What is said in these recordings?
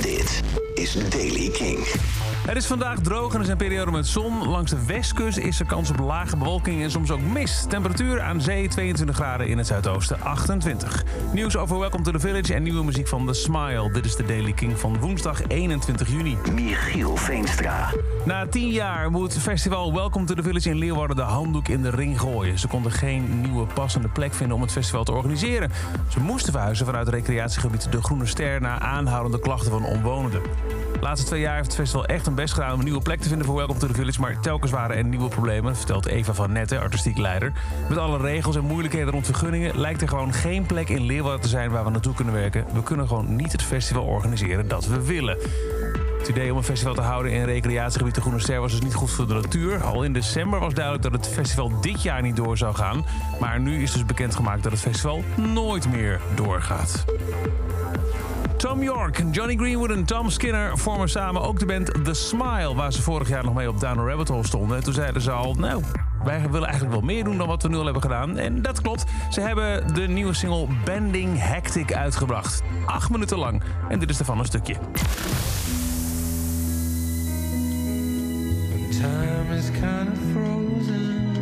Dit is Daily King. Het is vandaag droog en er is een periode met zon. Langs de westkust is er kans op lage bewolking en soms ook mist. Temperatuur aan zee 22 graden in het zuidoosten 28. Nieuws over Welcome to the Village en nieuwe muziek van The Smile. Dit is de Daily King van woensdag 21 juni. Michiel Veenstra. Na tien jaar moet festival Welcome to the Village in Leeuwarden de handdoek in de ring gooien. Ze konden geen nieuwe passende plek vinden om het festival te organiseren. Ze moesten verhuizen vanuit recreatiegebied De Groene Ster... na aanhoudende klachten van omwonenden. De laatste twee jaar heeft het festival echt een best gedaan om een nieuwe plek te vinden voor Welcome to the Village. Maar telkens waren er nieuwe problemen, vertelt Eva van Netten, artistiek leider. Met alle regels en moeilijkheden rond vergunningen lijkt er gewoon geen plek in Leeuwarden te zijn waar we naartoe kunnen werken. We kunnen gewoon niet het festival organiseren dat we willen. Het idee om een festival te houden in recreatiegebied de Groene Ster was dus niet goed voor de natuur. Al in december was duidelijk dat het festival dit jaar niet door zou gaan. Maar nu is dus bekendgemaakt dat het festival nooit meer doorgaat. Tom York, Johnny Greenwood en Tom Skinner vormen samen ook de band The Smile... waar ze vorig jaar nog mee op Down Rabbit Hole stonden. En toen zeiden ze al, nou, wij willen eigenlijk wel meer doen dan wat we nu al hebben gedaan. En dat klopt. Ze hebben de nieuwe single Bending Hectic uitgebracht. Acht minuten lang. En dit is ervan een stukje. Time is kind of frozen.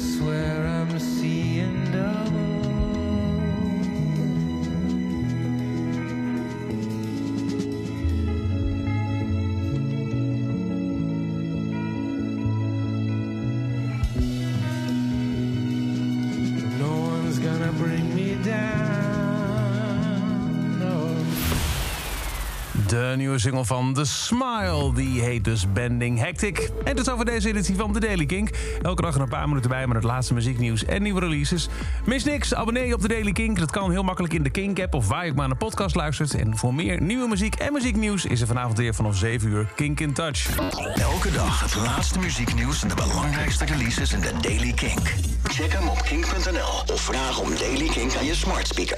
Swear I'm seeing double. No one's gonna bring me down. De nieuwe single van The Smile, die heet dus Bending Hectic. En tot over deze editie van The Daily Kink. Elke dag een paar minuten bij met het laatste muzieknieuws en nieuwe releases. Mis niks, abonneer je op The Daily Kink. Dat kan heel makkelijk in de Kink-app of waar je ook maar naar podcast luistert. En voor meer nieuwe muziek en muzieknieuws is er vanavond weer vanaf 7 uur Kink in Touch. Elke dag het laatste muzieknieuws en de belangrijkste releases in de Daily Kink. Check hem op kink.nl of vraag om Daily Kink aan je smart speaker.